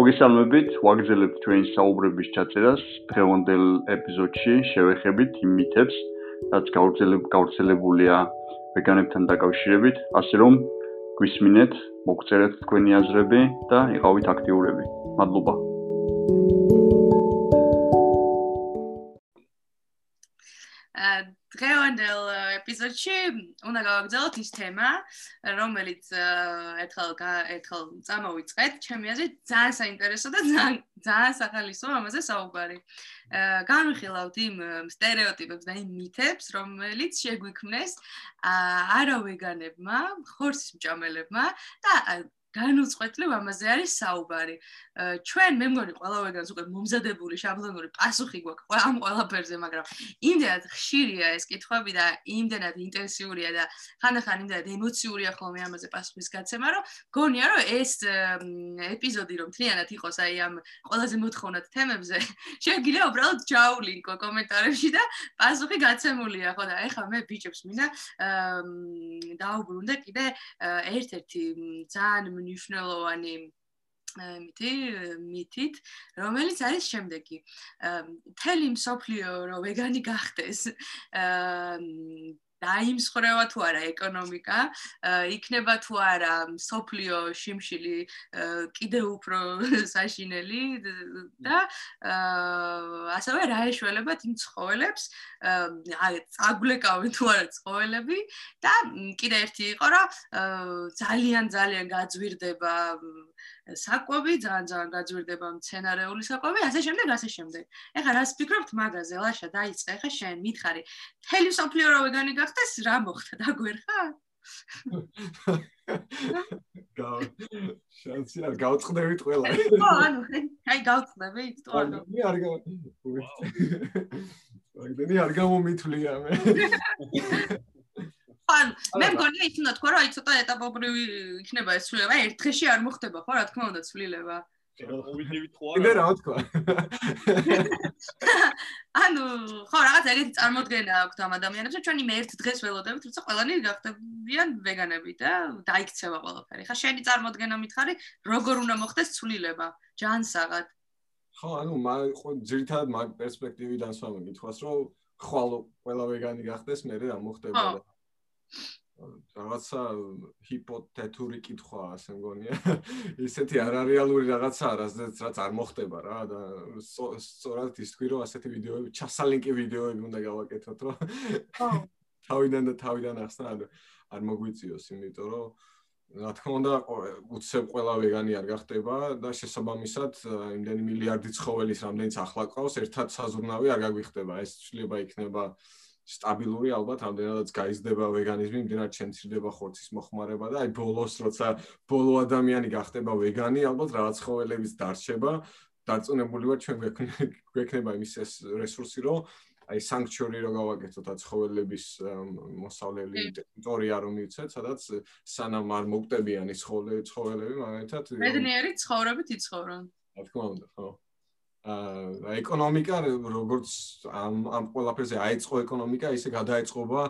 მოგესალმებით, ვაგზელებთ ჩვენი საუბრების ჩაწერას. დღევანდელ ეპიზოდში შევეხებით იმ მითებს, რაც გავრცელებულია ვეგანებთან დაკავშირებით, ასე რომ გვისმინეთ, მოგწერეთ თქვენი აზრები და იყავით აქტიურები. მადლობა. დღევანდელ ეპიზოდში უნდა გავაგრძელოთ ის თემა, რომელიც ერთხელ ერთხელ წამოვიწყეთ. ჩემი აზრით ძალიან საინტერესო და ძალიან ძალიან სახალისო ამაზე საუბარი. განვიხილავთ იმ стереოტიპებს და იმ მითებს, რომელიც შეგვიქმნეს არა ვეგანებმა, ხორცის მჭამელებმა და განუწყვეტლივ ამაზე არის საუბარი. ჩვენ მე მგონი ყველა ვეგანს უკვე მომზადებული შაბლონური პასუხი გვაქვს ამ ყველაფერზე, მაგრამ იმდენად ხშირია ეს კითხვები და იმდენად ინტენსიურია და ხანდახან იმდენად ემოციურია ხოლმე ამაზე პასუხის გაცემა, რომ გონია რომ ეს ეპიზოდი რომ თლიანად იყოს აი ამ ყველაზე მოთხოვნად თემებზე, შეგიძლია უბრალოდ ჩაულინკო კომენტარებში და პასუხი გაცემულია, ხო და ეხლა მე ბიჭებს მინდა დაუბრუნდე კიდე ერთ-ერთი ძალიან მნიშვნელოვანი მითი მითით რომელიც არის შემდეგი. თელი მსოფლიო რო ვეგანი გახდეს დაიმსხრევა თუ არა ეკონომიკა, იქნება თუ არა სოფლიო შიმშილი კიდე უფრო საშინელი და ასევე რა ეშველებათ იმ ცხოველებს, აი წაგვლეკავენ თუ არა ცხოველები და კიდე ერთი იყო რა ძალიან ძალიან გაძვირდება საკვები, ძალიან ძალიან გაძვირდება მცენარეული საკვები, ასე შემდეგ, ასე შემდეგ. ეხლა რას ფიქრობთ მაგაზე? ლაშა დაიწყე, ეხლა შენ მითხარი. თელი სოფლიო რო ვეგანი გახდეს, რა მოხდა? დაგვერხა? გაუ შანსი არ გავწყდებით ყველა. ხო, ანუ, აი გავწყდებით, თუ არა. მე არ გაუ. მაგდენი არ გამომითვლია მე. ან მე მგონია ის უნდა თქვა რომ აი ცოტა ეტაპობრივი იქნება ეს ცვლილება. ერთ დღეში არ მოხდება ხო რა თქმა უნდა ცვლილება. ხო არა რა თქვა ანუ ხო რაღაც ეგეთი წარმოდგენა აქვს ამ ადამიანებს რომ ჩვენ იმ ერთ დღეს ველოდებით თუმცა ყველანი გახდებიან ვეგანები და დაიქცევა ყველაფერი. ხა შენი წარმოდგენა მითხარი როგორ უნდა მოხდეს ცვლილება? ჯანსაღად ხო ანუ მაგ ძირითადად მაგ პერსპექტივიდან სვამი გითხვას რომ ხვალ ყველა ვეგანი გახდეს მე რა მოხდება და რაღაცა ჰიპოთეტური კითხვა ასე მგონია. ისეთი არარეალური რაღაცა, რაც რაც არ მოხდება რა და სწორად ის თქვი რომ ასეთი ვიდეოები, ჩასალინკი ვიდეოები უნდა გავაკეთოთ, რომ თავიდან და თავიდან ახსნა არ მოგვიწიოს, იმიტომ რომ რა თქმა უნდა, უცებ ყველა ვეგანი არ გახდება და შესაბამისად იმდენი მილიარდი ცხოველის რამდენიც ახლა ყავს, ერთად საზრუნავი არ გაგვიხდება. ეს შეიძლება იქნება სტაბილური ალბათ ამდენადაც გაიზრდება ვეგანიზმი, იმდენად შემცირდება ხორცის მოხმარება და აი ბოლოს როცა ბოლო ადამიანი გახდება ვეგანი, ალბათ რაღაც ხოველების დარჩება, დარწმუნებული ვარ ჩვენ გვექნება იმის ეს რესურსი, რომ აი სანქციონი რო გავაკეთოთ აცხოველების მოსავლელი ტერიტორია რომ მივცეთ, სადაც სანამ არ მოგტებიან ის ცხოველები, მაგალითად მედნიერი ცხოვრებით იცხოვრონ. რა თქმა უნდა, ხო. აა ეკონომიკა როგორც ამ ამ ყველაფერზე აიწყო ეკონომიკა, ისე გადაეწყობა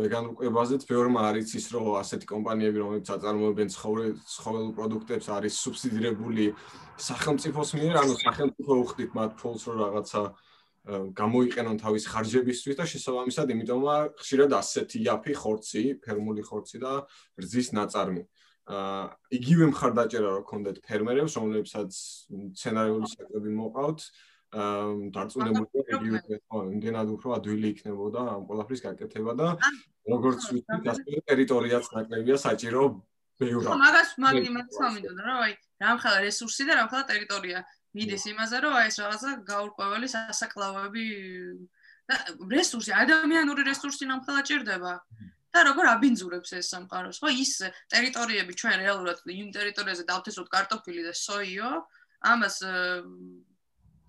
ვეგანურ კვებაზეც. ბევრმა არის ის, რომ ასეთი კომპანიები, რომლებიც აწარმოებენ ცხოველ პროდუქტებს, არის სუბსიდირებული სახელმწიფოს მიერ, ანუ სახელმწიფო უხდით მათ ფულს, რომ რაღაცა გამოიყენონ თავის ხარჯებისთვის და შესაბამისად, იმიტომა ხშირად ასეთი იაფი ხორცი, ფერმული ხორცი და რძის ნაწარმი. აა იგივე მხარდაჭერა რო ქონდეთ ფერმერებს, რომლებსაც სცენარიული საკვები მოყავთ, აა დარწმუნებული იგივე ხო, იმდენად უფრო ადვილი იქნებოდა ამ ყველაფრის გაკეთება და როგორც ვიცით, ასე ტერიტორიაც ნაკლებია საჭირო ბევრად. მაგას მაგიმაც სამიდოდა რა, აი, რამხელა რესურსი და რამხელა ტერიტორია. მიდის იმაზე, რომ აი ეს რაღაცა გაურკვეველი სასაკლაოები და რესურსი, ადამიანური რესურსი ნამხელა ჭირდება. და როგორ აბინძურებს ეს სამყაროს? ხო ის ტერიტორიები ჩვენ რეალურად იმ ტერიტორიაზე დავთესოთ კარტოფილი და სოიო ამას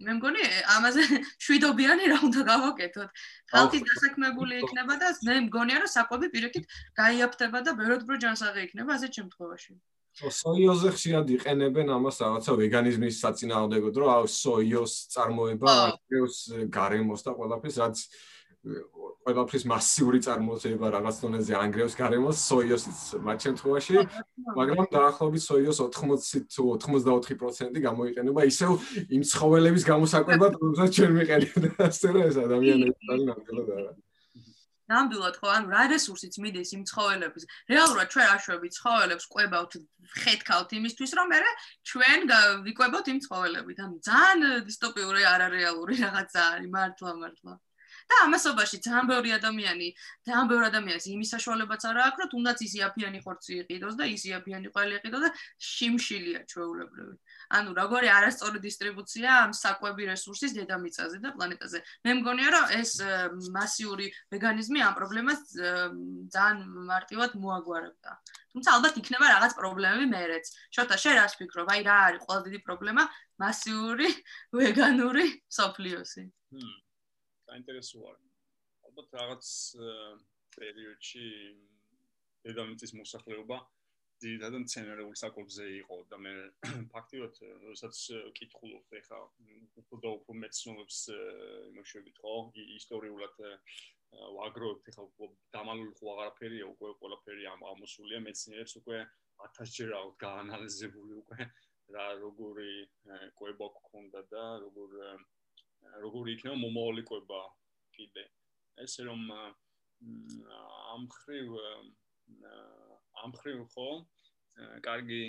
მე მგონი ამაზე შვიდობიანი რა უნდა გავაკეთოთ. ხალხი დასაქმებული იქნება და მე მგონია რომ საკვები პირიქით გაიაფთება და ბევრად უფრო ჯანსაღი იქნება ასეთ შემთხვევაში. სოიოზე ხშირად იყენებენ ამას რაღაცა ვეგანიზმის საწინააღმდეგოდ რომ აუ სოიოს წარმოება აკეთებს გარემოს და ყველაფერს რაც ყველაფრის მასიური წარმოება რაღაც დონეზე ანგრევს გარემოს სოიოსიც მათ შემთხვევაში, მაგრამ დაახლოებით სოიოს 80 თუ 84% გამოიყენება ისევ იმ ცხოველების გამოსაკვებად, რომელსაც ჩვენ მიყენებთ. ასე რომ ეს ადამიანები ძალიან ნამდვილად არა. ნამდვილად ხო, ანუ რა რესურსიც მიდის იმ ცხოველების. რეალურად ჩვენ აშვებით ცხოველებს, ყვებავთ, ხეთქავთ იმისთვის, რომ მე ჩვენ ვიყვებოთ იმ ცხოველებით. ანუ ძალიან დისტოპიური არარეალური რაღაცა არის, მართლა, მართლა. და ამასობაში ძალიან ბევრი ადამიანი, ძალიან ბევრი ადამიანის იმის საშუალებაც არა აქვს, რომ თუნდაც ის იაფიანი ხორცი იყიდოს და ის იაფიანი ყველი იყიდოს და შიმშილია ჩვეულებრივი. ანუ როგორი არასწორი დისტრიბუცია ამ საკვები რესურსის დედამიწაზე და პლანეტაზე. მე მგონია, რომ ეს მასიური ვეგანიზმი ამ პრობლემას ძალიან მარტივად მოაგვარებდა. თუმცა ალბათ იქნება რაღაც პრობლემები მერეც. შოთა, შენ რას ფიქრობ? აი რა არის ყველაზე დიდი პრობლემა მასიური ვეგანური სოფლიოსი? ჰმ. საინტერესოა. ალბათ რაღაც პერიოდში დედამიწის მოსახლეობა ძირითადად მცენარეული საკუთზე იყო და მე ფაქტიურად როდესაც კითხულობ ეხა უფრო და უფრო მეცნობებს იმოშვებით ხო ისტორიულად ვაგროთ ეხა დამალული ხო აღარაფერია უკვე ყველაფერი ამ ამოსულია მეცნიერებს უკვე 1000 ჯერ აუთ გაანალიზებული უკვე რა როგორი კვება გქონდა და როგორ როგორი იქნება მომავალი კვება კიდე. ესე რომ ამ ხრივ ამ ხრივ ხო კარგი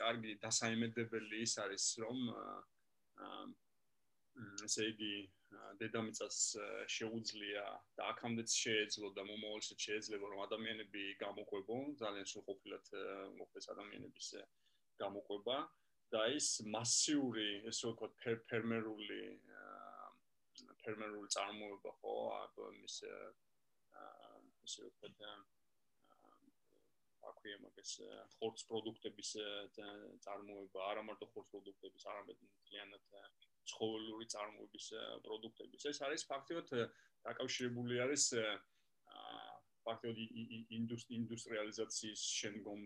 კარგი დასაიმედებელი ის არის რომ ესე იგი დედამიწას შეუძლია და აქამდეც შეეძლო და მომავალშიც შეეძლება რომ ადამიანები გამოყვებონ ძალიან სრულყოფილად მოხდეს ადამიანების გამოყვება და ის მასიური ესე ვთქვათ ფერმერული ფერმერული წარმოება ხო? ის ესე ვთქვათ აქვია მაგას ხორცს პროდუქტების წარმოება, არა მარტო ხორცს პროდუქტების, არამედ მთლიანად ცხოველური წარმოების პროდუქტების. ეს არის ფაქტიურად დაკავშირებული არის ფაქტიურად ინდუსტრიალიზაციის შემდგომ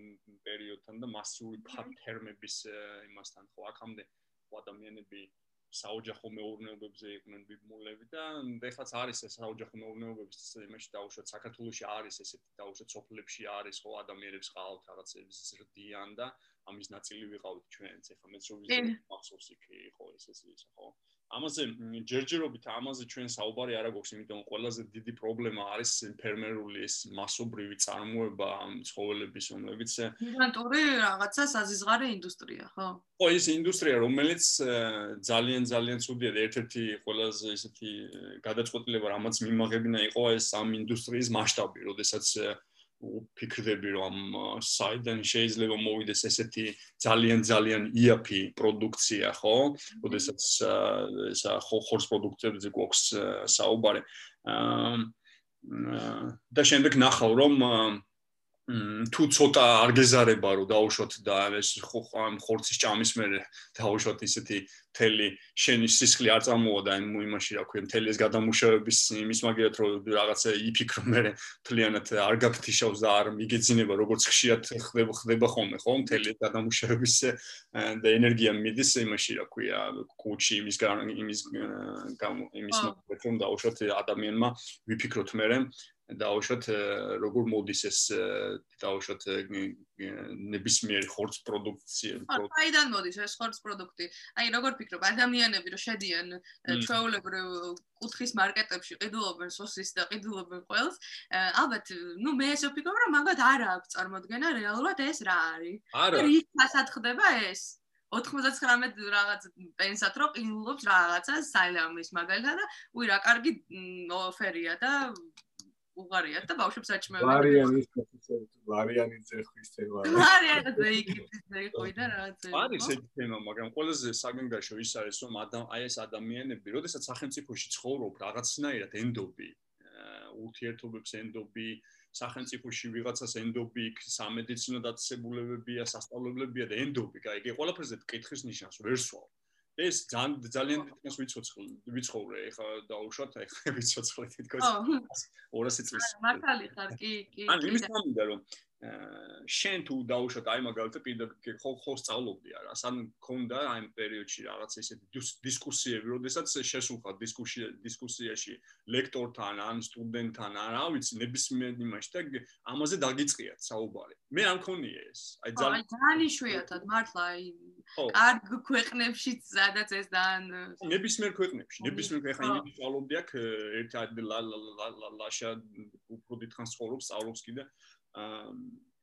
პერიოდთან და მასიური ფერმების იმასთან, ხო, აქამდე ადამიანები საოჯახო მეურნეობებზე იყვნენ ბიბმულები და ეხლაც არის ეს საოჯახო მეურნეობების იმაში დაუშვათ საქართველოსში არის ესეთი დაუშვათ სოფლებში არის ხო ადამიანებს ყავთ რაღაცების ზრდიან და ამის ნაწილი ვიყავით ჩვენც ეხლა მეც რო ვიზრდები მახსოვს იქ იყო ეს ეს ის ხო ამაზე ჯერჯერობით ამაზე ჩვენ საუბარი არ აქვს, იმიტომ ყველაზე დიდი პრობლემა არის ფერმერული ეს მასობრივი წარმოება ცხოველების, რომლებიც გიგანტური რაღაცა საზიზღარე ინდუსტრია, ხო? ხო, ეს ინდუსტრია, რომელიც ძალიან ძალიან ცუდია და ერთ-ერთი ყველაზე ესეთი გადაწყვეტილება, რამაც მიმაღებინა იყო ეს ამ ინდუსტრიის მასშტაბი, როდესაც ვფიქრდები რომ საიდან შეიძლება მოვიდეს ესეთი ძალიან ძალიან იაფი პროდუქცია, ხო? ოდესაც ესა ხორცს პროდუქტებზე გვაქვს საუბარი. აა და შემდეგ ნახავ რომ თუ ცოტა არ გეზარება რომ დაუშვოთ და ეს ამ ხორცის ჭამის მერე დაუშვოთ ისეთი თელი შენი სისხლი არ წამოვა და იმ იმაში რა ქვია თელი ეს გადამუშავების იმის მაგერად რომ რაღაცა იფიქრო მერე თლიანად არ გაფთიშავს და არ მიგეძინება როგორც ხშირად ხდება ხდება ხოლმე ხო თელი გადამუშავების და ენერგია მიდის იმაში რა ქვია კუჩი იმის იმის იმის მაგერად რომ დაუშვოთ ადამიანმა ვიფიქროთ მერე დაუშვათ როგორ მოდის ეს დაუშვათ ნებისმიერი ხორც პროდუქცია აიდან მოდის ეს ხორც პროდუქტი? აი როგორ ფიქრობ? ადამიანები რომ შედიან ჩვეულებრივ კუთხის მარკეტებში ყიდულობენ სოსის და ყიდულობენ ყველს ალბათ ნუ მე ესე ვფიქრობ რომ მაგათ არ აქვს წარმოქმნა რეალურად ეს რა არის? არა ის ფასად ხდება ეს. 99 რაღაც პენსად რო ყიდულობს რაღაცა საილამის მაგალითად და უი რა კარგი ოფერია და უღარიათ და ბავშვებს აჭმევენ. ვარიანის ვარიანი ძეხვის თემა. ვარიანი ძეხვის ძეხვი და რაღაცა. არის ეს თემა, მაგრამ ყველაზე საგანგაშო ის არის, რომ აი ეს ადამიანები, როდესაც სახელმწიფოში ცხოვრობ, რაღაცნაირად ენდობი, ურთიერთობებს ენდობი, სახელმწიფოში ვიღაცას ენდობი, სამედიცინო დაწესებულებებია, სასწავლებლებია და ენდობი, აი, ეს ყველაფერზე კითხვის ნიშანს ვერ სვავ. ეს ძალიან ძალიან დიდს ვიცოცხლ ვიცხოვრე ეხა დაუშვათ ეხა ვიცოცხლე თითქოს. 200 წლის მართალი ხარ კი კი ან იმის გამო რომ შენ თუ დაუშვათ აი მაგალითად პირდაპირ ხო ხო სწავლობდი არა სან მქონდა აი პერიოდში რაღაც ესეთი დისკუსიები როდესაც შესულხარ დისკუსია დისკუსიაში ლექტორთან ან სტუდენტთან ან რა ვიცი ნებისმიერ იმაში და ამაზე დაგიწყიათ საუბარი. მე არ მქონია ეს. აი ძალიან ძალიან იშვიათად მართლა აი კარგ ქვეყნებში სადაც ეს ძალიან ნებისმიერ ქვეყნებში ნებისმიერ ხა იმით სწავლობდი აქ ერთ ლაშა უფრო დიდხანს ცხოვრობს სწავლობს კიდე.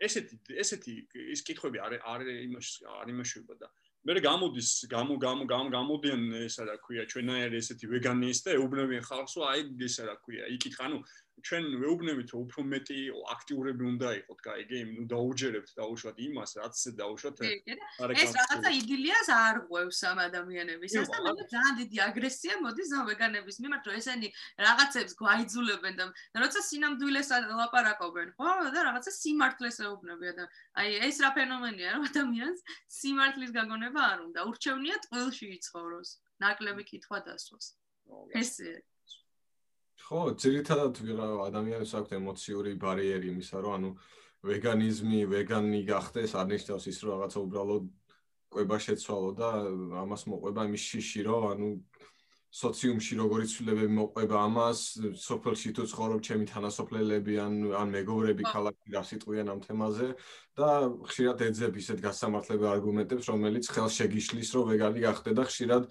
ესეთი ესეთი ის კითხვები არ არ იმას არ იმაშუება და მე გამოდის გამო გამო გამოდიან ესა რა ქვია ჩვენაერი ესეთი ვეგანისტი და ეუბნებიან ხალხს რომ აი ესა რა ქვია იკითხა ნუ ჩვენ ვეუბნებით რომ უფრო მეტი აქტიურები უნდა იყოთ, გაიგე? ნუ დაუჯერებთ დაუშვათ იმას, რაც დაუშვათ. ეს რაღაცა იდილიას არ ღვევს ამ ადამიანების. ეს და ძალიან დიდი აგრესია მოდის ამ ვეგანების მიმართ, რომ ესენი რაღაცებს გვაიძულებენ და როცა სინამდვილეს ლაპარაკობენ, ხო? და რაღაცა სიმართლეს ეუბნებიან და აი ეს რა ფენომენია, რომ ადამიანს სიმართლის გაგონება არ უნდა. ურჩევნია ტყილში იცხოვროს, ნაკლები კითხვა დასვას. ესე ხო, ძირითადად ადამიანებს აქვთ ემოციური ბარიერი იმისა, რომ ანუ ვეგანიზმი, ვეგანი გახდეს, არნიშნავს ის, რომ რაღაცა უბრალოდ ყვება შეცვალო და ამას მოყვება იმის შიში, რომ ანუ სოციუმში როგორი ცვლილებები მოყვება ამას, სოფელში თუ ცხოვრობ ჩემი თანასოფლელები ან ან მეგობრები ქალაქში რა სიტყვიან ამ თემაზე და ხშირად ეძებ ისეთ გასამართლებ არგუმენტებს, რომელიც ხელს შეგიშლის, რომ ვეგანი გახდე და ხშირად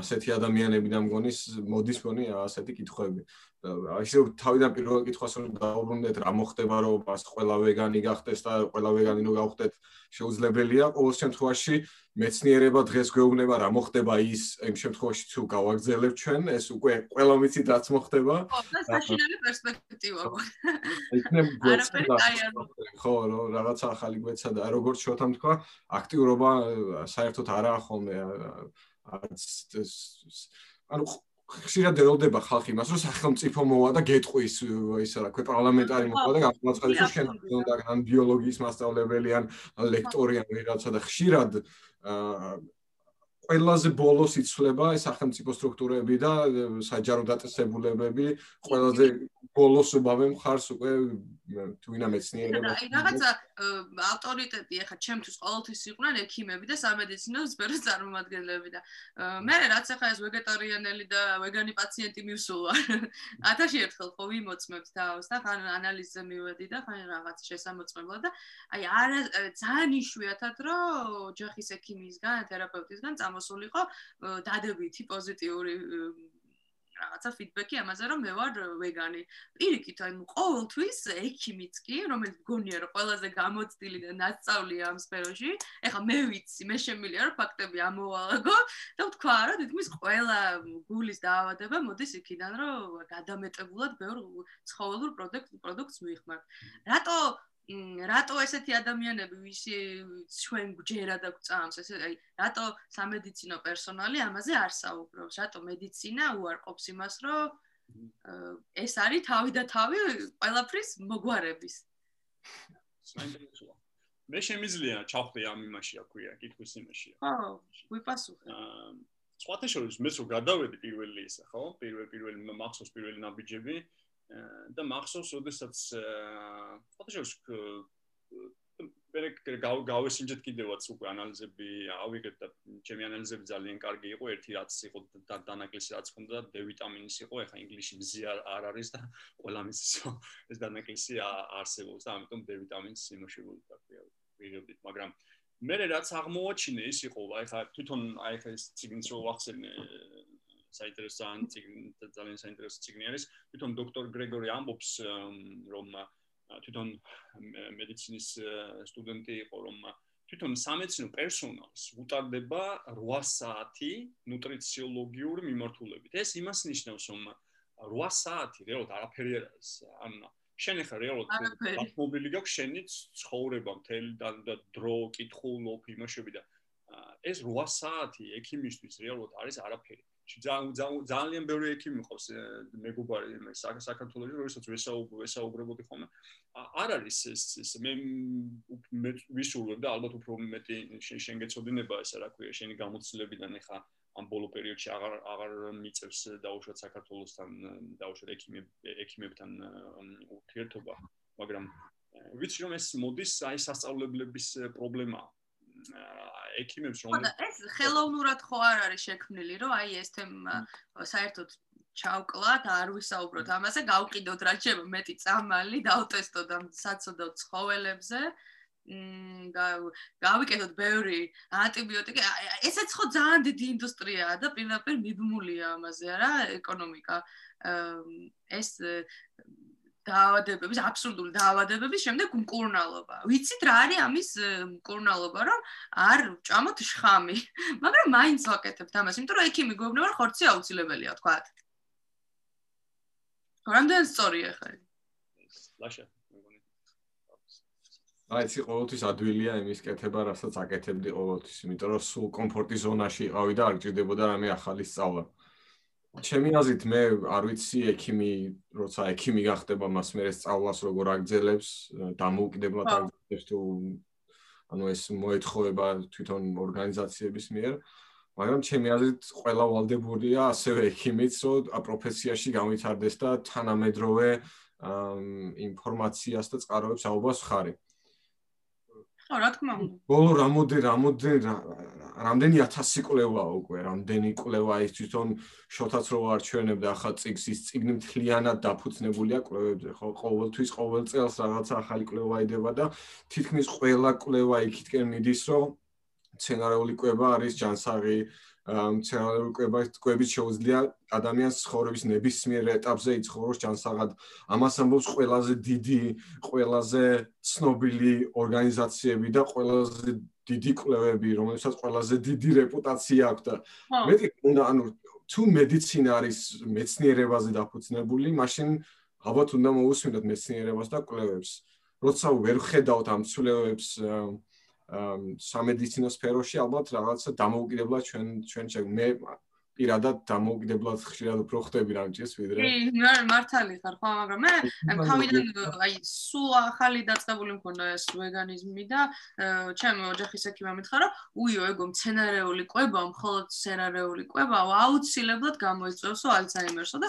ასეთი ადამიანები და მგონის მოდის მგონი ასეთი კითხვები. აი ისე თავიდან პირველ კითხვას რომ დაუბრუნდეთ რა მოხდება რომ მას ყველა ვეგანი გახდეს და ყველა ვეგანი რო გავხდეთ შეუძლებელია ყოველ შემთხვევაში მეცნიერება დღეს გვეუბნება რა მოხდება ის იმ შემთხვევაში თუ გავაგზავნებ ჩვენ ეს უკვე ყველა მიცით რაც მოხდება და საშინელი პერსპექტივა ხო რომ რაღაცა ახალი გვეცა და როგორც შოთამ თქვა აქტიურობა საერთოდ არაა ხოლმე არც ანუ ხშირად ეროლდება ხალხი მას რომ სახელმწიფო მოვა და გეტყვის ისა რა ქვია პარლამენტარი მოვა და გამოცხადეს რომ შენ უნდა ან ბიოლოგიის მასწავლებელი ან ლექტორი ან ვიღაცა და ხშირად ყველაზე ბოლოს იცვლება ეს სახელმწიფო სტრუქტურები და საჯარო დაწესებულებები ყველაზე ბოლოს უბავე მხარს უკვე თუინა მეცნიერება აი რაღაცა ავტორიტეტი ახლა ჩემთვის ყოველთვის იყვნენ ექიმები და სამედიცინო სფეროს წარმომადგენლები და მე რაც ახლა ეს ვეგეტარიანელი და ვეგანი პაციენტი მივსულა. 1000 ერთხელ ხო ვიმოწმებთ თავს და ხან ანალიზზე მივედი და ხან რაღაც შესამოწმებლად და აი არა ძალიან იშვიათად რომ ჯახის ექიმისგან თერაპევტისგან წამოსულიყო დადებითი პოზიტიური რაღაცა ფიდბექი ამაზე რომ მე ვარ ვეგანი. პირიქით, აი ყოველთვის ექიმიც კი, რომელიც გონია რომ ყველაზე გამოცდილი და ნაცავლია ამ სფეროში, ეხლა მე ვიცი, მე შემილია რომ ფაქტები ამოვალაგო და ვთქვა რომ თითქმის ყველა გულის დაავადება მოდის იქიდან რომ გადამეტებულად ბევრ ცხოველურ პროდუქტ პროდუქტს მივიხმართ. რატო რატო ესეთი ადამიანები ვის ჩვენ გჯერად აქვს ეს აი რატო სამედიცინო პერსონალი ამაზე არ საუბრობს? რატო მედიცინა უარყოფს იმას რომ ეს არის თავი და თავი ყველაფრის მოგვარების. მე შემიძლია ჩავხდე ამ იმაში აქვია კითხვის იმაში. ხო ვიპასუხე აა სხვათა შორის მე რო გადავედი პირველი ისა ხო? პირველი პირველი მახსოვს პირველი ნაბიჯები და მახსოვს, ოდესაც ფოტოშოპს მე გავესინჯეთ კიდევაც უკვე ანალიზები ავიღეთ და ჩემი ანალიზები ძალიან კარგი იყო. ერთი რაც იყო დანაკლისი რაც ჰქონდა და D ვიტამინის იყო, ეხა ინგლისში მზი არ არის და ყველა მის ეს დანაკლისი არსებობს და ამიტომ D ვიტამინს იმოშებული დაქვია ვიღებდით, მაგრამ მე რაც აღმოაჩინე ის იყო, აი ხა თვითონ აი ხა ეს ციგნს რო ვახსენე საინტერესო ძალიან ძალიან საინტერესო ციგნი არის. თვითონ დოქტორ გრეგორი ამბობს რომ თვითონ მედიცინის სტუდენტი იყო რომ თვითონ სამედიცინო პერსონალს უტარდება 8 საათი ნუტრიციოლოგიური მიმართულებით. ეს იმას ნიშნავს რომ 8 საათი რეალურად არაფერი არ არის. ან შენ ახლა რეალურად მობილი გაქვს შენი ცხოვრება მთელი და დრო კითხულობ იმაშები და ეს 8 საათი ექიმისთვის რეალურად არის არაფერი. ძალიან ბევრი ექიმი მყავს მეგობარი მე საქართველოში როდესაც ვესაუბრებოდი ხოლმე. არ არის ეს მე მე ვისურვებ და ალბათ უფრო მეტი შენ გეცოდინება ესა რა ქვია შენი გამოცდილებიდან ეხა ამ ბოლო პერიოდში აღარ აღარ მიწევს დაუშვათ საქართველოსთან დაუშვათ ექიმებ ექიმებთან ურთიერთობა მაგრამ ვიცი რომ ეს მოდის აი სასწავლებლების პრობლემა ექიმებს რომ ეს ხელოვნურად ხო არ არის შექმნილი რომ აი ეს თემ საერთოდ ჩავკლათ არ ვისაუბროთ ამაზე გავყიდოთ რა შეიძლება მეტი წამალი დავტესტოთ ამ საცოდო ცხოველებზე გავიკეთოთ ბევრი ანტიბიოტიკი. ესეც ხო ძალიან დიდი ინდუსტრიაა და პირდაპირ მიბმულია ამაზე რა ეკონომიკა. ეს დაავადებების, აბსოლუტური დაავადებების შემდეგ მკურნალობა. ვიცით რა არის ამის მკურნალობა, რომ არ ჭამოთ შხამი, მაგრამ მაინც ვაკეთებთ ამას, იმიტომ რომ ექიმი გვეუბნება, რომ ხორცი აუცილებელია, თქვა. რამდენი სწორია ხარ? ლაშა აი ცი ყოველთვის ადვილია იმის კეთება, რასაც აკეთებდი ყოველთვის, იმიტომ რომ სულ კომფორტის ზონაში იყავი და არ გჭირდებოდა რამე ახალი სწავლა. ჩემი აზრით მე არ ვიცი ექიმი, როცა ექიმი გახდება, მას მე სწავლას როგორ აგძელებს, დამოუკიდებლად აგძელებს თუ ანუ ეს მოეთხოვება თვითონ ორგანიზაციების მიერ. მაგრამ ჩემი აზრით ყველა ვალდებულია ასევე ექიმიც, რომ პროფესიაში გამვითარდეს და თანამედროვე ინფორმაციას და წყაროებს აუბას ხარი. ხო, რა თქმა უნდა. ბოლო რამოდენ რამოდენ რამდენი ათასი კვლევაა უკვე, რამდენი კვლევა ის თვითონ შოთაც რო არჩვენებდა ახალ ციგს, ის ციგნი მთლიანად დაფუძნებულია კვლევებზე, ხო, ყოველთვის ყოველ წელს რაღაცა ახალი კვლევა იდება და თითქმის ყველა კვლევა იქითკენ მიდის, რომ სცენარიული კვლევა არის ჯანსაღი, მცენარეული კვებით შეუძლია ადამიანს ცხოვრების ნებისმიერ ეტაპზე იცხოვროს ჯანსაღად. ამას ამბობს ყველაზე დიდი, ყველაზე ცნობილი ორგანიზაციები და ყველაზე დიდი კვლევები, რომელსაც ყველაზე დიდი რეპუტაცია აქვს და მეტი უნდა ანუ თუ მედიცინა არის მეცნიერებაზე დაფუძნებული, მაშინ ალბათ უნდა მოусმინოთ მეცნიერებას და კვლევებს. როცა ვერ ხედავთ ამ ცვლილებებს სამედიცინო სფეროში ალბათ რაღაცა დამოუკიდებლად ჩვენ ჩვენ მე პირადად დამოუკიდებლად ხშირად უფრო ხდები რამჭის ვიდრე. კი მართალი ხარ ხო მაგრამ მე თავიდან აი სულ ახალი დაწყებული მქონდა ეს ვეგანიზმი და ჩემ ოჯახის ექიმმა მითხრა რომ უიო ეგო მცენარეული კვება მხოლოდ მცენარეული კვება აუცილებლად გამოიწვევსო ალცჰაიმერსო და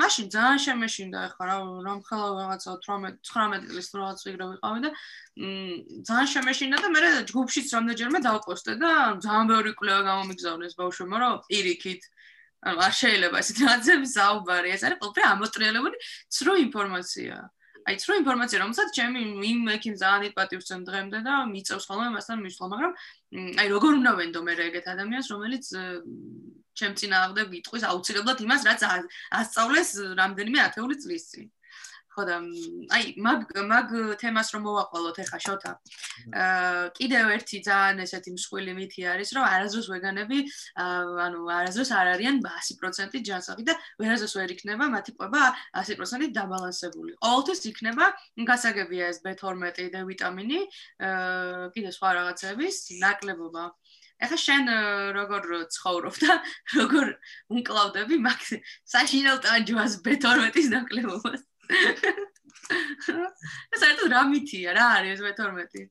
მაშინ ძალიან შემეშინდა ახლა რა რომ ხელა რაღაცა 18 19 წლის რაღაც ვიგრა ვიყავი და ძალიან შემეშინდა და მე ჯგუფშიც რამდენჯერმე დავპოსტე და ძალიან ბევრი კვლევა გამომიგზავნეს ბავშვებმა რომ პირიქით ანუ არ შეიძლება ესეთ რაღაცები საუბარი ეს არის ყველაფერი ამოტრიალებული ცრო ინფორმაცია აი ცრო ინფორმაცია რომელსაც ჩემი იმ მექიმ ძალიან დიდ პატივს წემ დღემდე და მიწევს ხოლმე მასთან მისვლა მაგრამ აი როგორ უნდა ვენდო მე ეგეთ ადამიანს რომელიც ჩემ წინააღმდეგ გიტყვის აუცილებლად იმას რაც ასწავლეს რამდენიმე ათეული წლის წინ ხო და აი მაგ მაგ თემას რომ მოვაყოლოთ ახლა შოთა. აა კიდევ ერთი ძალიან ესეთი მსხვილი მითი არის რომ არაზრუს ვეგანები ანუ არაზრუს არ არიან 100% ჯანსაღი და ვერაზრუს ვერ იქნება მათი ყვება 100% დაბალანსებული. ყოველთვის იქნება გასაგებია ეს B12 და ვიტამინი აა კიდე სხვა რაღაცების ნაკლებობა. ეხა შენ როგორ ცხოვრობ და როგორ უნკლავდები მაგ საშინელ ტანჯვას B12-ის ნაკლებობას საერთოდ რა მითია რა არის მე12?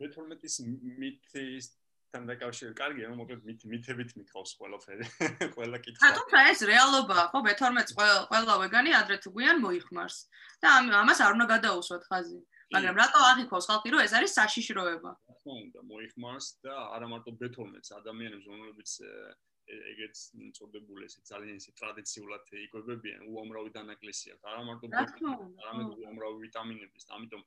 მე12-ის მითის თან დაკავშირებით კარგია, მოკლედ მით მითებით მითხავს ყველაფერი, ყველა კითხვა. ა თუმცა ეს რეალობაა, ხო, მე12 ყველა ვეგანი ადრე თუ გვიან მოიხმარს. და ამას არ უნდა გადაუსვათ ხაზი. მაგრამ რატო აღიქოს ხალხი, რომ ეს არის საშიშროება? ხო, და მოიხმარს და არა მარტო მე12 ადამიანებს, რომლებიც ეგეც წოდებული ესე ძალიან ესე ტრადიციულად იკვებებიან უამრავი დანაკლისია არა მარტო არამედ უამრავი ვიტამინების. ამიტომ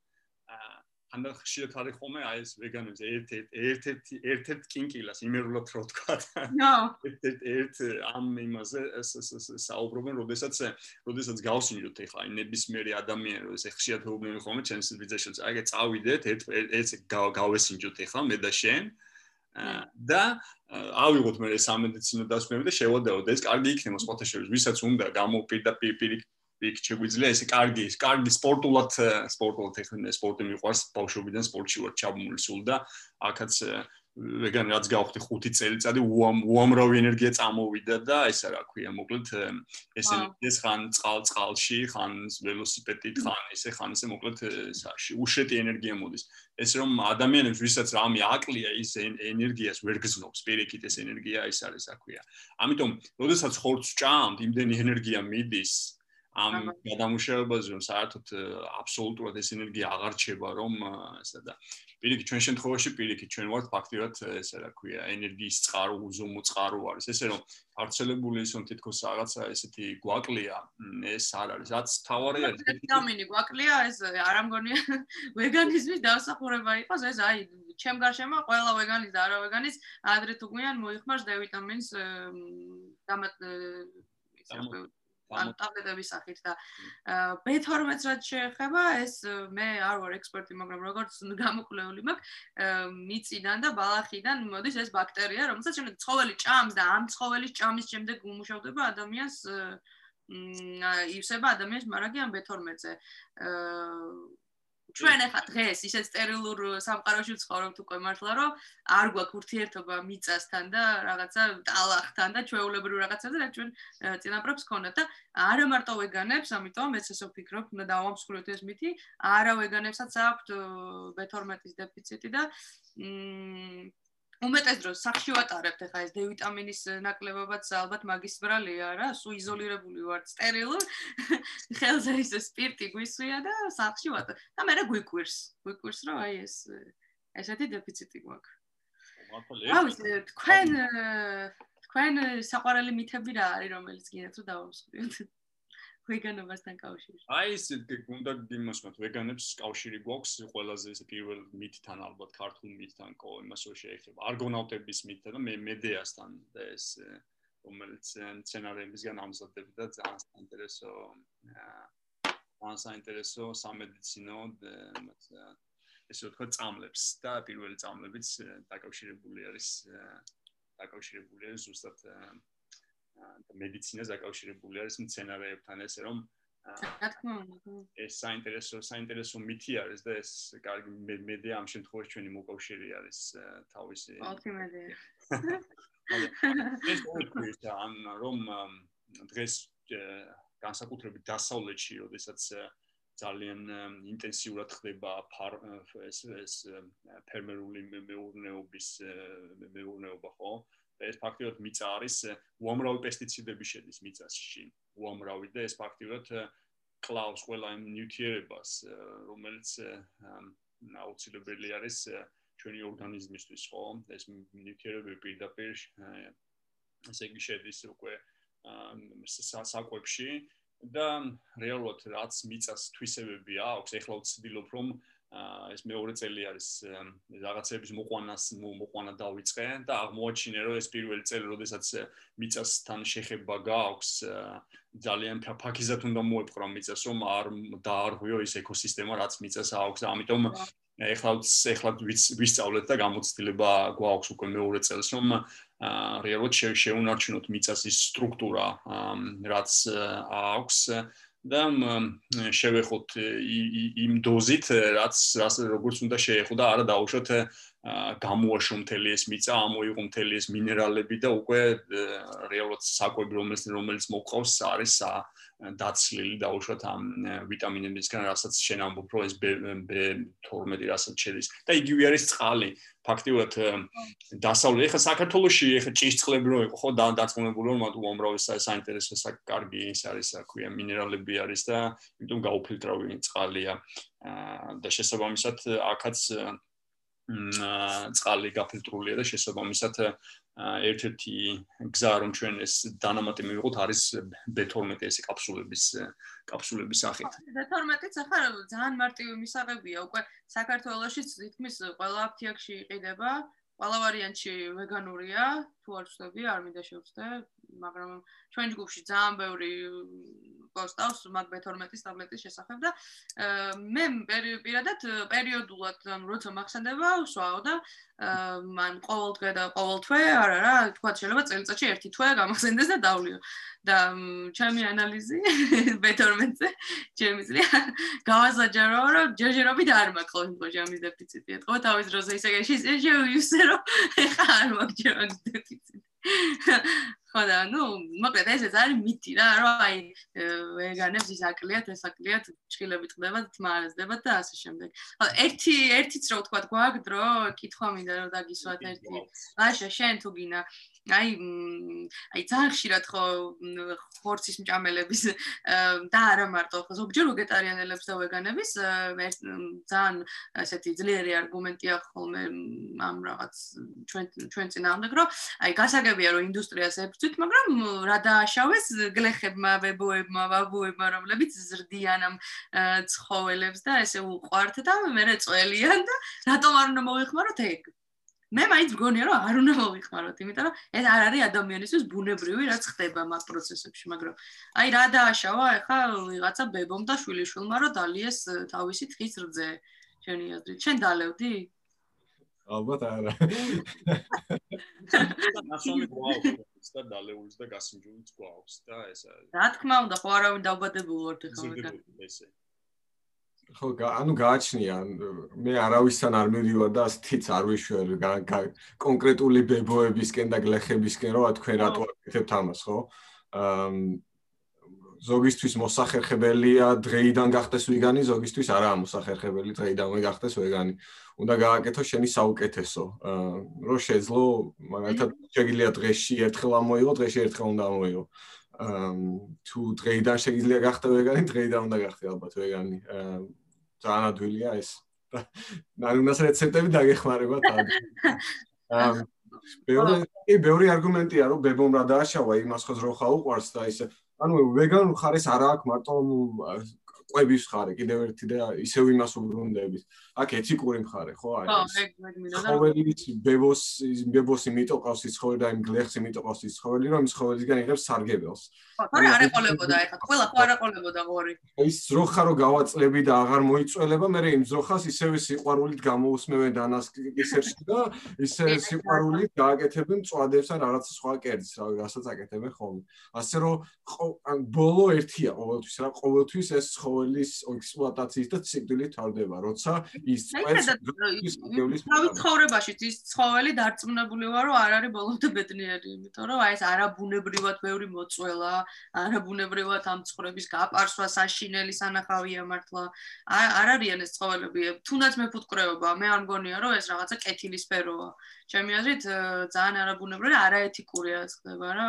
ამდე ხშირად არის ხოლმე აი ეს ვეგანებზე ერთ-ერთ ერთ-ერთ ერთ-ერთ კინკილას იმერულად რო თქვა ერთ-ერთ ერთ ამ იმაზე საუბრობენ როდესაც როდესაც გავსინჯოთ ეხლა აი ნებისმიერი ადამიანი რომ ესე ხშირად ვუბნები ხოლმე ჩემს ვიზეშენს აი წავიდეთ ერთ ერთ გავესინჯოთ ეხლა მე და შენ და ავიღოთ მე სამედიცინო დასკვნები და შევადეოთ ეს კარგი იქნება შორის ვისაც უნდა გამოპირდა პირი იქ შეგვიძლია ესე კარგი, კარგი სპორტულად სპორტულად ეხლა სპორტი მიყვარს ბავშვობიდან სპორტში ვარ ჩაბმული სულ და აქაც ვეგანი რაც გავხდი 5 წელიწადი უამრავი ენერგია წამოვიდა და ესა რა ქვია მოკლედ ეს ენერგიას ხან წყალ წყალში ხან ველოსიპედით ხან ესე ხან ესე მოკლედ საში უშეტი ენერგია მოდის. ეს რომ ადამიანებს ვისაც რამე აკლია ის ენერგიას ვერ გზნობს პირიქით ეს ენერგია ის არის რა ქვია. ამიტომ როდესაც ხორცს ჭამთ იმდენი ენერგია მიდის ამ გადამუშავებაზე რომ საერთოდ აბსოლუტურად ეს ენერგია აღარ ჩება რომ ესა და პირიქით ჩვენ შემთხვევაში პირიქით ჩვენ ვართ ფაქტიურად ესე რა ქვია ენერგიის წყარო უზომო წყარო არის. ესე რომ არცელებული ისონ თითქოს რაღაცა ესეთი გვაკლია ეს არ არის. რაც თავარი არის ვიტამინი გვაკლია ეს არ ამგონია ვეგანიზმის დასახურება იყოს. ეს აი ჩემ გარშემო ყველა ვეგანის და არა ვეგანის ადრე თუ გვიან მოიხმარს D ვიტამინს დამატ ან ტაბლეტების სახით და B12-ს რაც შეეხება, ეს მე არ ვარ ექსპერტი, მაგრამ როგორც გამოკვლეული მაქვს, მიწიდან და ბალახიდან მოდის ეს ბაქტერია, რომელსაც შემდეგ ცხოველი ჭამს და ამ ცხოველის ჭამის შემდეგ უმუშავდება ადამიანს ივსება ადამიანს მარაგი ამ B12-ზე. ჩვენ ახლა დღეს ისე სტერილურ სამყაროში ვცხოვრობთ უკვე მართლა რომ არ გვაქვს ურთიერთობა მიწასთან და რაღაცა ტალახთან და ჩვეულებრივ რაღაცაზე რა ჩვენ წინაპრებს ქონდათ და არა მარტო ვეგანებს ამიტომ მეც ესე ვფიქრობ უნდა დავამსხვროთ ეს მითი არა ვეგანებსაც აქვთ B12-ის დეფიციტი და მ უმეტეს დროს სახში ვატარებთ ახლა ეს D ვიტამინის ნაკლებობაც ალბათ მაგისტრალია რა, სუ იზოლირებული ვარ სტერილურ. ხელზე ის სპირტი გვისვია და სახში ვატარ. და მე რა გვიკვირს? გვიკვირს რომ აი ეს ესეთი დეფიციტი გვაქვს. აი თქვენ თქვენ საყვარელი მითები რა არის რომელიც გინდათ რომ დავამსხვრიოთ? ვეგანობასთან კავშირში. აი ეს გუნდა იმას მათ ვეგანებს კავშირი გვაქვს ყველაზე ეს პირველ მითთან ალბათ ქართულ მითთან კო იმას რო შეეხება არგონავტების მითთან და მე მედეასთან და ეს რომელიც სცენარებისგან ამზადებ და ძალიან საინტერესო ძალიან საინტერესო სამედიცინო ესე ვთქვა წამლებს და პირველი წამლებიც დაკავშირებული არის დაკავშირებული არის ზუსტად და მედიცინას დაკავშირებული არის მცენარეებთან ესე რომ რა თქმა უნდა ეს საინტერესო საინტერესო მითი არის და ეს კარგი მედია ამ შემთხვევაში ჩვენი მოკავშირე არის თავისი ოპტიმალია ეს ამ რომ დღეს განსაკუთრებით დასავლეთში როდესაც ძალიან ინტენსიურად ხდება ეს ეს ფერმერული მეურნეობის მეურნეობა ხო ეს ფაქტიურად მიწა არის უამრავი პესტიციდები შედის მიწაში. უამრავი და ეს ფაქტიურად კლავს ყველა იმ ნიუტრიენტებს რომელიც აუცილებელი არის ჩვენი ორგანიზმისთვის ხო? ეს ნიუტრიენტები პირდაპირ ესე იგი შედის უკვე საკვებში და რეალურად რაც მიწას თვისებები აქვს ეხლა ვცდილობ რომ ეს მეორე წელი არის რაღაცების მოყვანას მოყვანა დავიწყე და აღმოაჩინე რომ ეს პირველი წელი როდესაც მიწასთან შეხება გააქვს ძალიან ფაქიზად უნდა მოეპყრო მიწას რომ არ დაარღვიო ის ეკოსისტემა რაც მიწას აქვს ამიტომ ეხლა ეხლა ვისწავლეთ და გამოცდილება გვაქვს უკვე მეორე წელს რომ რეალურად შეუნარჩუნოთ მიწას ის სტრუქტურა რაც აქვს და შევეხოთ იმ დოზით რაც რაც როგორც უნდა შეეხო და არა დაუშვოთ გამოაშო მთელი ეს მიწა, ამოიღო მთელი ეს მინერალები და უკვე რეალურად საკვები რომელიც რომელიც მოყავს არის დაცლილი დაუშვათ ამ ვიტამინებისგან, რასაც შენ ამბობ, რომ ეს B12 რასაც შედის. და იგივე არის წყალი. ფაქტიურად დასავლეთ ეხა საქართველოსში ეხა ჭიშწყლები რო იყო ხო დაწმუნებული რომ მათ უამრავი საინტერესო საკარგი ის არის, რა ქვია, მინერალები არის და იმიტომ გაუფილტრავი წყალია. და შესაბამისად აქაც წყალი გაფილტრულია და შესაბამისად ერთ-ერთი გზა რომ ჩვენ ეს დანამატი მივიღოთ არის B12 ეს კაფსულების კაფსულების სახით. B12-იც ახლა ძალიან მარტივი მისაღებია, უკვე საქართველოში თითქმის ყველა აფთიაქში იყიდება, ყველა ვარიანტში ვეგანურია, თუ არ ვწდები, არ მინდა შევწდე, მაგრამ ჩვენ ჯგუფში ძალიან ბევრი პოსტავს მაგ B12-ის ტაბლეტის შესახებ და მე პირადად პერიოდულად ანუ როცა მახსენდება ვსვაო და მან ყოველ დღე და ყოველ თვე არა რა თქვა შეიძლება წელიწადში ერთი თვე გამახსენდეს და დავლიო და ჩემი ანალიზი B12-ზე ჩემი ძლია გავაზაჯარო რომ ჯერჯერობით არ მაქვს ყოველ შემთხვევაში ამის დეფიციტი ეთქო თავის დროზე ისე შეიძლება რომ ეხა არ მაქვს ჯერ ამის დეფიციტი ხო და ნუ მოკლედ ეს არის მითი რა რომ აი ვეგანებს ის აკლიათ ეს აკლიათ ჭილები ტყდება თმარაზდება და ასე შემდეგ. ხო ერთი ერთიც რო თქვა გვაქვს დრო კითხვა მინდა რომ დაგისვათ ერთი. ლაშა შენ თუ გინა აი აი ძალიან ხშირად ხო ხორცის მჭამელების და არა მარტო ხო ზოგჯერ ვეგეტარიანელებს და ვეგანების ძალიან ასეთი ძლიერი არგუმენტია ხოლმე ამ რაღაც ჩვენ ჩვენ წინააღმდეგ რომ აი გასაგებია რომ ინდუსტრიას ებრძვით მაგრამ რა დააშავეს გლეხებმა ვებოებმა ვაბუებმა რომლებიც ზრდიან ამ ცხოველებს და ესე უყვართ და მე წველიან და რატომ არ უნდა მოიხმაროთ ეგ მე მაინც მგონია რომ არ უნდა მოვიხმაროთ, იმიტომ რომ ეს არ არის ადამიანისთვის ბუნებრივი რაც ხდება მაგ პროცესებში, მაგრამ აი რა დააშავა ახლა ვიღაცა ბებომ და შვილიშვილმა რომ დალიეს თავისი თხის რძე. შენი აზრით, შენ დალევდი? ალბათ არა. ნასონი გვაქვს და დალეულს და გასინჯულიც გვაქვს და ეს არის. რა თქმა უნდა, ხო არავინ დაუბადებულ ვარ ეხლა ვეგან. ესე. ხო, ანუ გააჩნია, მე არავისთან არ მივივა და თიც არ ვიშვერ კონკრეტული ბებოებისკენ და გლეხებისკენ, რომ თქვენ რატო აკეთებთ ამას, ხო? აა ზოგისთვის მოსახერხებელია დღეიდან გახდეს ვეგანი, ზოგისთვის არაა მოსახერხებელი დღეიდანვე გახდეს ვეგანი. უნდა გააკეთო შენი საუკეთესო. აა რო შეძლო, მაგალითად, შეგიძლია დღეში ერთხელ ამოიღო, დღეში ერთხელ უნდა ამოიღო. თუ დღეიდან შეგიძლია გახდე ვეგანი, დღეიდან უნდა გახდე ალბათ ვეგანი. აა ძალიან ადვილია ეს. ნარუნას რეცეპტები დაგეხმარება თან. აა ბევრი ბევრი არგუმენტია რომ ბებომ რა დააშავა იმას ხო ზროხა უყარს და ისე ანუ ვეგანურ ხარეს არ აქვს მარტო ყვების ხარე კიდევ ერთი და ისევ იმას უბრუნდებით. აქ ეთიკური მხარე ხო არის? ხო, ეგ მე მინდა. ცხოველის ბებოს ბებოს იმიტო ყავს ცხოველი და იმ გლეხს იმიტო ყავს ცხოველი, რომ ცხოველისგან იღებს სარგებელს. ხო, თორე არ ეყოლებოდა ეხლა, ყველა ხო არ ეყოლებოდა ღორი. ის ძროხა რო გავაწლები და აღარ მოიწველება, მე იმ ძროხას ისევე სიყვარულით გამოუსმევენ დანასკისერში და ისე სიყვარულით გააკეთებენ წვადებს ან რაღაც სხვა კერძს, რა რასაც აკეთებენ ხოლმე. ასე რომ ბოლო ერთია ყოველთვის რა, ყოველთვის ეს ცხოველის ექსპლუატაციის და ციკლით თავდება, როცა ის წვეთს თავი ცხოვრებაში ის ცხოველი დარწმუნებული ვარ რომ არ არის ბოლომდე ბედნიერი იმიტომ რომ აი ეს არაბუნებრივად ბევრი მოწველა არაბუნებრივად ამ ცხოვრების გაპარსვა საშინელი სანახავია მართლა. არ არიან ეს ცხოველები. თუნდაც მეფუტკრეობა მე არ მგონია რომ ეს რაღაცა კეთილი სფეროა ჩემი აზრით ძალიან არაბუნებრივი არაეთიკურია ხდება რა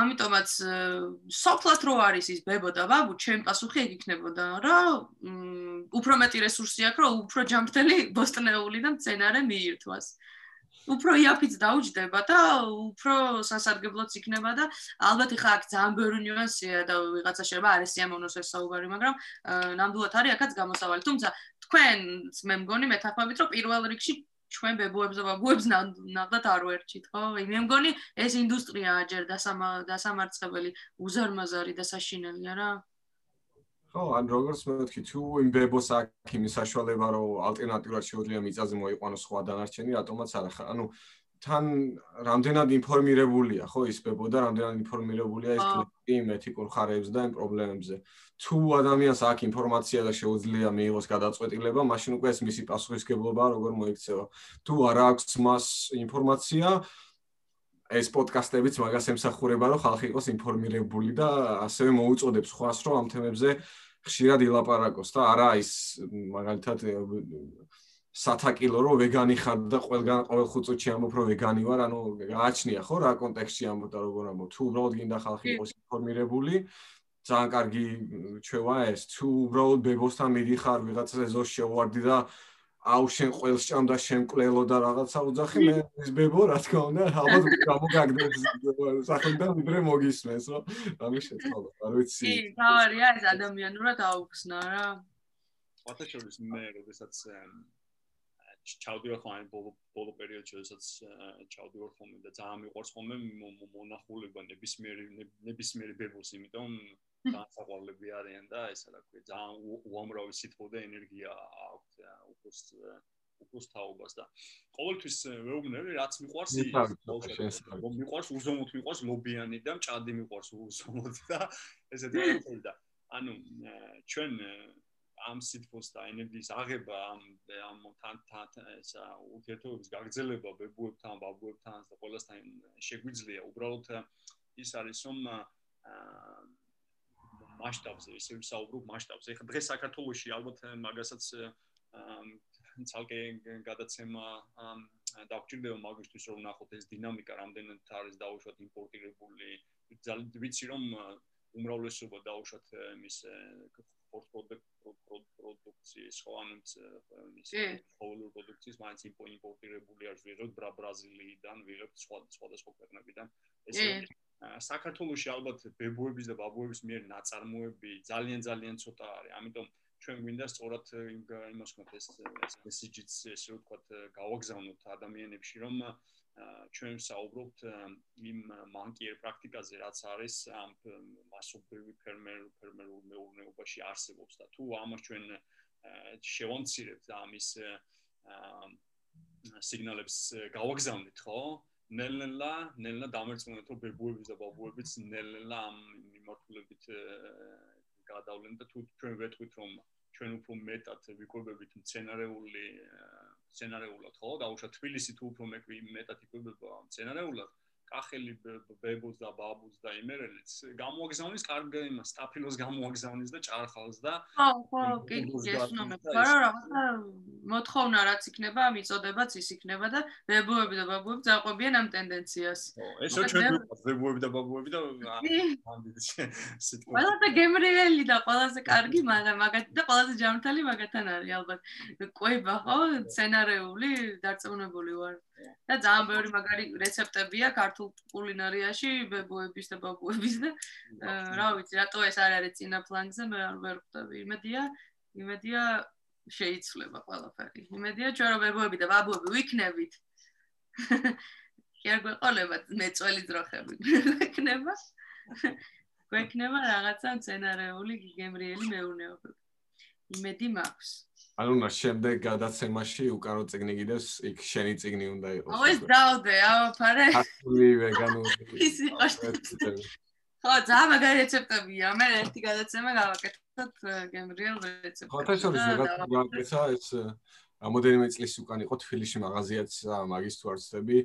ამიტომაც სოფლად რო არის ის ბებო და ბაბუ, ჩემ პასუხი ეგ იქნებოდა, რომ უფრო მეტი რესურსი აქვს, რომ უფრო ჯამრთელი ბოსტნეული და მცენარე მიირთვას. უფრო იაფიც დაუჯდება და უფრო სასარგებლოც იქნება და ალბათ ხა აქ ძალიან ბევრი ნიუანსია და ვიღაცა შეიძლება არ ესიამოვნოს ეს საუბარი, მაგრამ ნამდვილად არის აქაც გამოსავალი. თუმცა თქვენს მე მგონი მეთანხმებით, რომ პირველ რიგში ჩვენ ბებოებს და ბაბუებს ნახდათ არ ვერჩით, ხო? მე მგონი ეს ინდუსტრიაა ჯერ დასამარცხებელი, უზარმაზარი და საშინელია რა. ხო, ან როგორც მეთქი, თუ იმ ბებოს აქ იმის საშუალება რომ ალტერნატიულად შეუძლია მიწაზე მოიყვანოს სხვა დანარჩენი, რატომაც არ ახლა. ანუ თან რამდენად ინფორმირებულია ხო ის ბებო და რამდენად ინფორმირებულია ეს იმ ეთიკურ ხარებს და იმ პრობლემებზე. თუ ადამიანს აქ ინფორმაცია და შეუძლია მიიღოს გადაწყვეტილება მაშინ უკვე ეს მისი პასუხისგებლობა როგორ მოიქცევა? თუ არ აქვს მას ინფორმაცია ეს პოდკასტებიც მაგას ემსახურება რომ ხალხი იყოს ინფორმირებული და ასევე მოუწოდებს ხვას რომ ამ თემებზე ხშირად ილაპარაკოს და არა ის მაგალითად სათაკილო რომ ვეგანი ხარ და ყველგან ყოველ ხუწუთში ამბობ რომ ვეგანი ვარ, ანუ გააჩნია ხო რა კონტექსტში ამბობ და როგორ ამბობ. თუ უბრალოდ გინდა ხალხი იყოს ინფორმირებული, ძალიან კარგი ჩვევა ეს. თუ უბრალოდ ბებოსთან მიდიხარ ვიღაცა ეზოს შევარდი და აუ შენ ყველს ჭამ და შენ კლელო და რაღაცა უძახი მე ეს ბებო რა თქმა უნდა ალბათ გამოგაგდებს სახელიდან ვიდრე მოგისმენს რომ ამის შეწყობა არ ვიცი კი თავარია ეს ადამიანურად აუხსნა რა ფოტოშოპის მე როდესაც ჩავდივარ ხოლმე ბოლო ბოლო პერიოდში, როდესაც ჩავდივარ ხოლმე და ძალიან მიყვარს ხოლმე მონახულება ნებისმიერ ნებისმიერ ბებოს, იმიტომ განსაკვალები არიან და ესა რა ქვია, ძალიან უამრავი სიტყვა და ენერგია აქვს უყოს უყოს თაობას და ყოველთვის მეუბნები, რაც მიყვარს ის მიყვარს უზომოდ მიყვარს ლობიანი და მჭადი მიყვარს უზომოდ და რაღაცა და ანუ ჩვენ ამ სიტყვის და ენერგიის აღება ამ ამ თან თან ესა ურთიერთობების გაგრძელება ბებუებთან, ბაბუებთან და ყველასთან შეგვიძლია უბრალოდ ის არის რომ მასშტაბზე ისე ვისაუბრობ მასშტაბზე. ეხლა დღეს საქართველოში ალბათ მაგასაც ცალკე გადაცემა დაგჭირდება მაგისთვის რომ ნახოთ ეს დინამიკა რამდენად არის დაუშვათ იმპორტირებული. ძალიან ვიცი რომ უმრავლესობა დაუშვათ მის პროდუქციის ხო ანუ მის ყოველურ პროდუქციის მაინც იმპორტირებული არის ვიღებ ბრაზილიიდან ვიღებ სხვა სხვადასხვა ქვეყნებიდან ესე საქართველოსში ალბათ ბებუების და ბაბუების მიერ ნაწარმოები ძალიან ძალიან ცოტა არის ამიტომ ჩვენ გვინდა სწორად იმას ვქნათ ეს მესიჯიც ესე ვთქვათ გავაგზავნოთ ადამიანებში რომ ჩვენ საუბრობთ იმ მანკიერ პრაქტიკაზე, რაც არის ამ მასობრივი ფერმერ ფერმერულ მეურნეობაში არსებობს და თუ ამას ჩვენ შევამცირებთ ამის სიგნალებს გავაგზავნით, ხო? ნელ-ნელა, ნელ-ნელა დამერწმუნეთ, რომ ბებუების და ბაბუებიც ნელ-ნელა ამ მიმართულებით გადავლენ და თუ ჩვენ ვეთქვით, რომ ჩვენ უფრო მეტად ვიკვებებით მცენარეული სცენარეულად ხო? დაუშვათ თბილისი თუ უფრო მეტად იკვებება სცენარეულად კახელი ბებოს და ბაბუს და იმერელიც გამოაგზავნის კარგ იმას სტაფილოს გამოაგზავნის და ჭარხალს და ხო ხო კი ესნომე ხო რა მოთხოვნა რაც იქნება მიწოდებაც ის იქნება და ბებოები და ბაბუები დაყვებიან ამ ტენდენციას. ესო ჩვენ ბებოები და ბაბუები და ყველა და გემრიელი და ყველაზე კარგი მაგათი და ყველაზე ჯანმრთელი მაგათთან არის ალბათ. ყვება ხო სცენარეული დარწმუნებული ვარ. და ძალიან ბევრი მაგარი რეცეპტებია ქართულ კულინარიაში ბებოების და ბაბუების და რა ვიცი რატო ეს არ არის წინა პლანზე მე არ ვერ ხვდები იმედია იმედია შეიცვლება ყველაფერი. იმედია ჩვენ რომ ბებოები და ბაბუები ვიქნებით. კი არ გვეყოლება მეწველი ძროხები. გვექნება. გვექნება რაღაცა სცენარეული გიგემრიელი მეურნეობები. იმედი მაქვს ანუ რა შემდეგ გადაცემაში უკარო ციგნი გიდეს იქ შენი ციგნი უნდა იყოს. ო ეს დაუდე ავაფარე აკული ვეგანური ის იყოს ხო ძალიან მაგარი რეცეპტებია მე ერთი გადაცემა გავაკეთოთ გემრიელ რეცეპტებს ხო თაშორის ვეგანური ეს რამოდენიმე წლის უკან იყო თბილისში მაღაზიაც მაგის თუ არცდები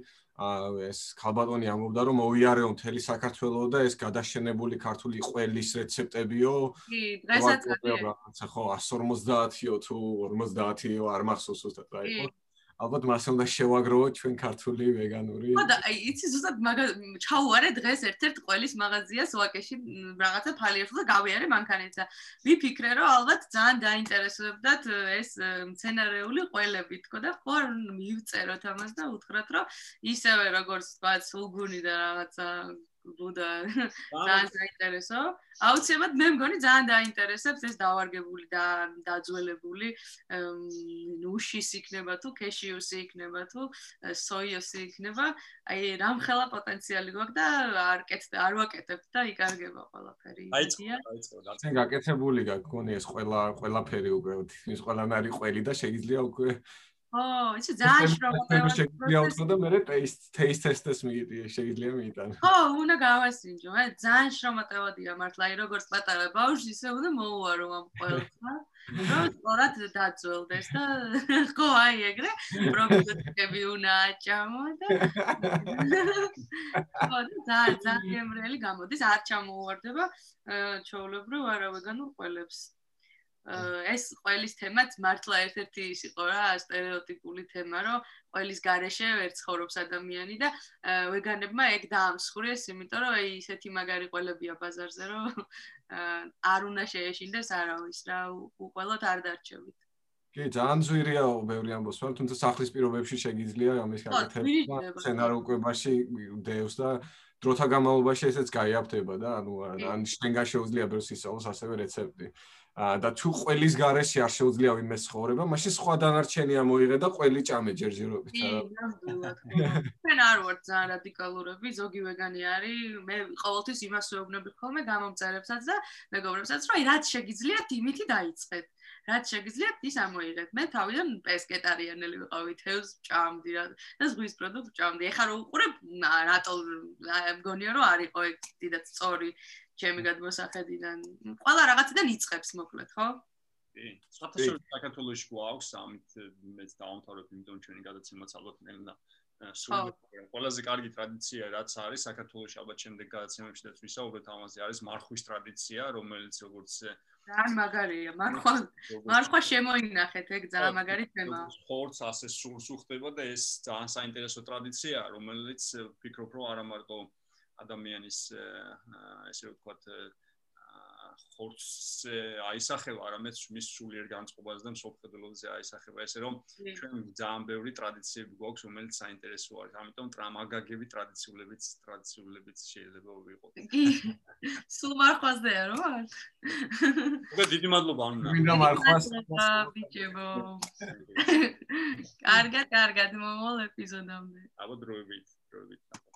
ეს ქალბატონი ამბობდა რომ მოიარეო მთელი საქართველოს და ეს გადაშენებული ქართული ყველის რეცეპტებიო. კი დღესაც ხო 150-იო თუ 50-იო არ მახსოვს უბრალოდ რა იყო ალბათ მას უნდა შევაგროვოთ ჩვენ ქართული ვეგანური. ხო და აი იცი ზუსტად ჩაუარე დღეს ერთ-ერთ ყველის მაღაზიას ვაკეში რაღაცა ფალიებს და გავიარე მანქანით და ვიფიქრე რომ ალბათ ძალიან დაინტერესებდათ ეს სცენარეული ყველები თქო და ხო მივწეროთ ამას და უთხრათ რომ ისევე როგორც თქვა სულგუნი და რაღაცა ბუდა ძალიან საინტერესო. აუცილებლად მე მგონი ძალიან დაინტერესებს ეს დავარგებული და დაძველებული ნუშის იქნება თუ ქეშიუსი იქნება თუ სოიოსი იქნება. აი რამხელა პოტენციალი გვაქვს და არ კეთდა არ ვაკეთებ და იკარგება ყველაფერი. აიწყო, აიწყო. გაცენ გაკეთებული გაგონი ეს ყველა ყველაფერი უკვე ის ყველანაირი ყველი და შეიძლება უკვე ო, ისე ძალიან შრომატევად შეიძლება უცხო და მე ტეისტ ტეისტ ტესტს მიიტი შეიძლება მიიტან. ხო, უნდა გავასინჯო, მე ძალიან შრომატევადია მართლა, აი როგორც პატარა ბავშვი ისე უნდა მოუარო ამ ყველასა. რომ სწორად დაძველდეს და ხო, აი ეგრე პრობიოტიკები უნდა აჭამო და ხო, ძალიან ძალიან გემრიელი გამოდის, არ ჩამოუვარდება ჩაოლებრო არავეგანურ ყველებს. ეს ყველის თემაც მართლა ერთ-ერთი ის იყო რა стереოტიპული თემა, რომ ყველის გარეშე ვერ ცხოვრობს ადამიანი და ვეგანებმა ეგ დაამსხვრიეს, იმიტომ რომ აი ისეთი მაგარი ყველებია ბაზარზე, რომ არ უნდა შეეშინდეს არავის რა, უყველოდ არ დარჩევით. კი, ძალიან ძვირიაო ბევრი ამბოსმა, თუმცა სახლის პირობებში შეგიძლია ამის გაკეთება. სცენარო უკვებაში დევს და დროთა განმავლობაში ესეც გაიაფთება და ანუ ან შენ გაშეუძლია ბევრს ისწავლოს ასევე რეცეპტი. აა და თუ ყველის garaში არ შეუძლია ვინმე ცხოვრება, მაშინ სხვა დანარჩენია მოიღე და ყველი ჭამე ჯერჯერობით არა. კი, ნამდვილად. მე არ ვარ ძალიან რადიკალურები, ზოგი ვეგანი არის. მე ყოველთვის იმას ვეუბნები ხოლმე გამომწერებსაც და მეგობრებსაც, რომ რაც შეგიძლიათ, იმითი დაიწყეთ. რაც შეგიძლიათ, ის ამოიღეთ. მე თავიდან პესკეტარიანელი ვიყავი, თევზ ჭამდი და ზღვის პროდუქტ ჭამდი. ეხლა რო უყურებ, რატო მგონია რომ არისო ეგ დიდად სწორი ჩემი გადმოსახედიდან. ყველა რაღაციდან იწყებს, მოკლედ, ხო? კი. სწორედ საქართველოს გვაქვს ამით მეც დაამთავრებ იმიტომ ჩვენი გადაცემაც ალბათ ნელა სულ ყველაზე კარგი ტრადიცია რაც არის საქართველოს ალბათ შემდეგ გადაცემებში და ვისაუბრეთ ამაზე არის მარხვის ტრადიცია რომელიც როგორც ძალიან მაგარია. მარხვა მარხვა შემოინახეთ ეგ ძალიან მაგარი თემა. სპორტს ასე სულ სულ ხდება და ეს ძალიან საინტერესო ტრადიცია რომელიც ფიქრობ რომ არა მარტო ადამიანის ესე ვთქვათ ხორცს აისახება, არამედ მის სულიერ განწყობაზე და მსოფლმხედველობაზე აისახება, ესე რომ ჩვენ ძალიან ბევრი ტრადიციები გვაქვს, რომელიც საინტერესო არის. ამიტომ ტრამაგაგები ტრადიციულებიც ტრადიციულებიც შეიძლება ვიყოთ. კი. სულ მარხვაზეა რა? უკვე დიდი მადლობა ანუ. მინდა მარხვას. ბიჭებო. კარგად, კარგად მომავალ ეპიზოდამდე. აბა დროებით, დროებით.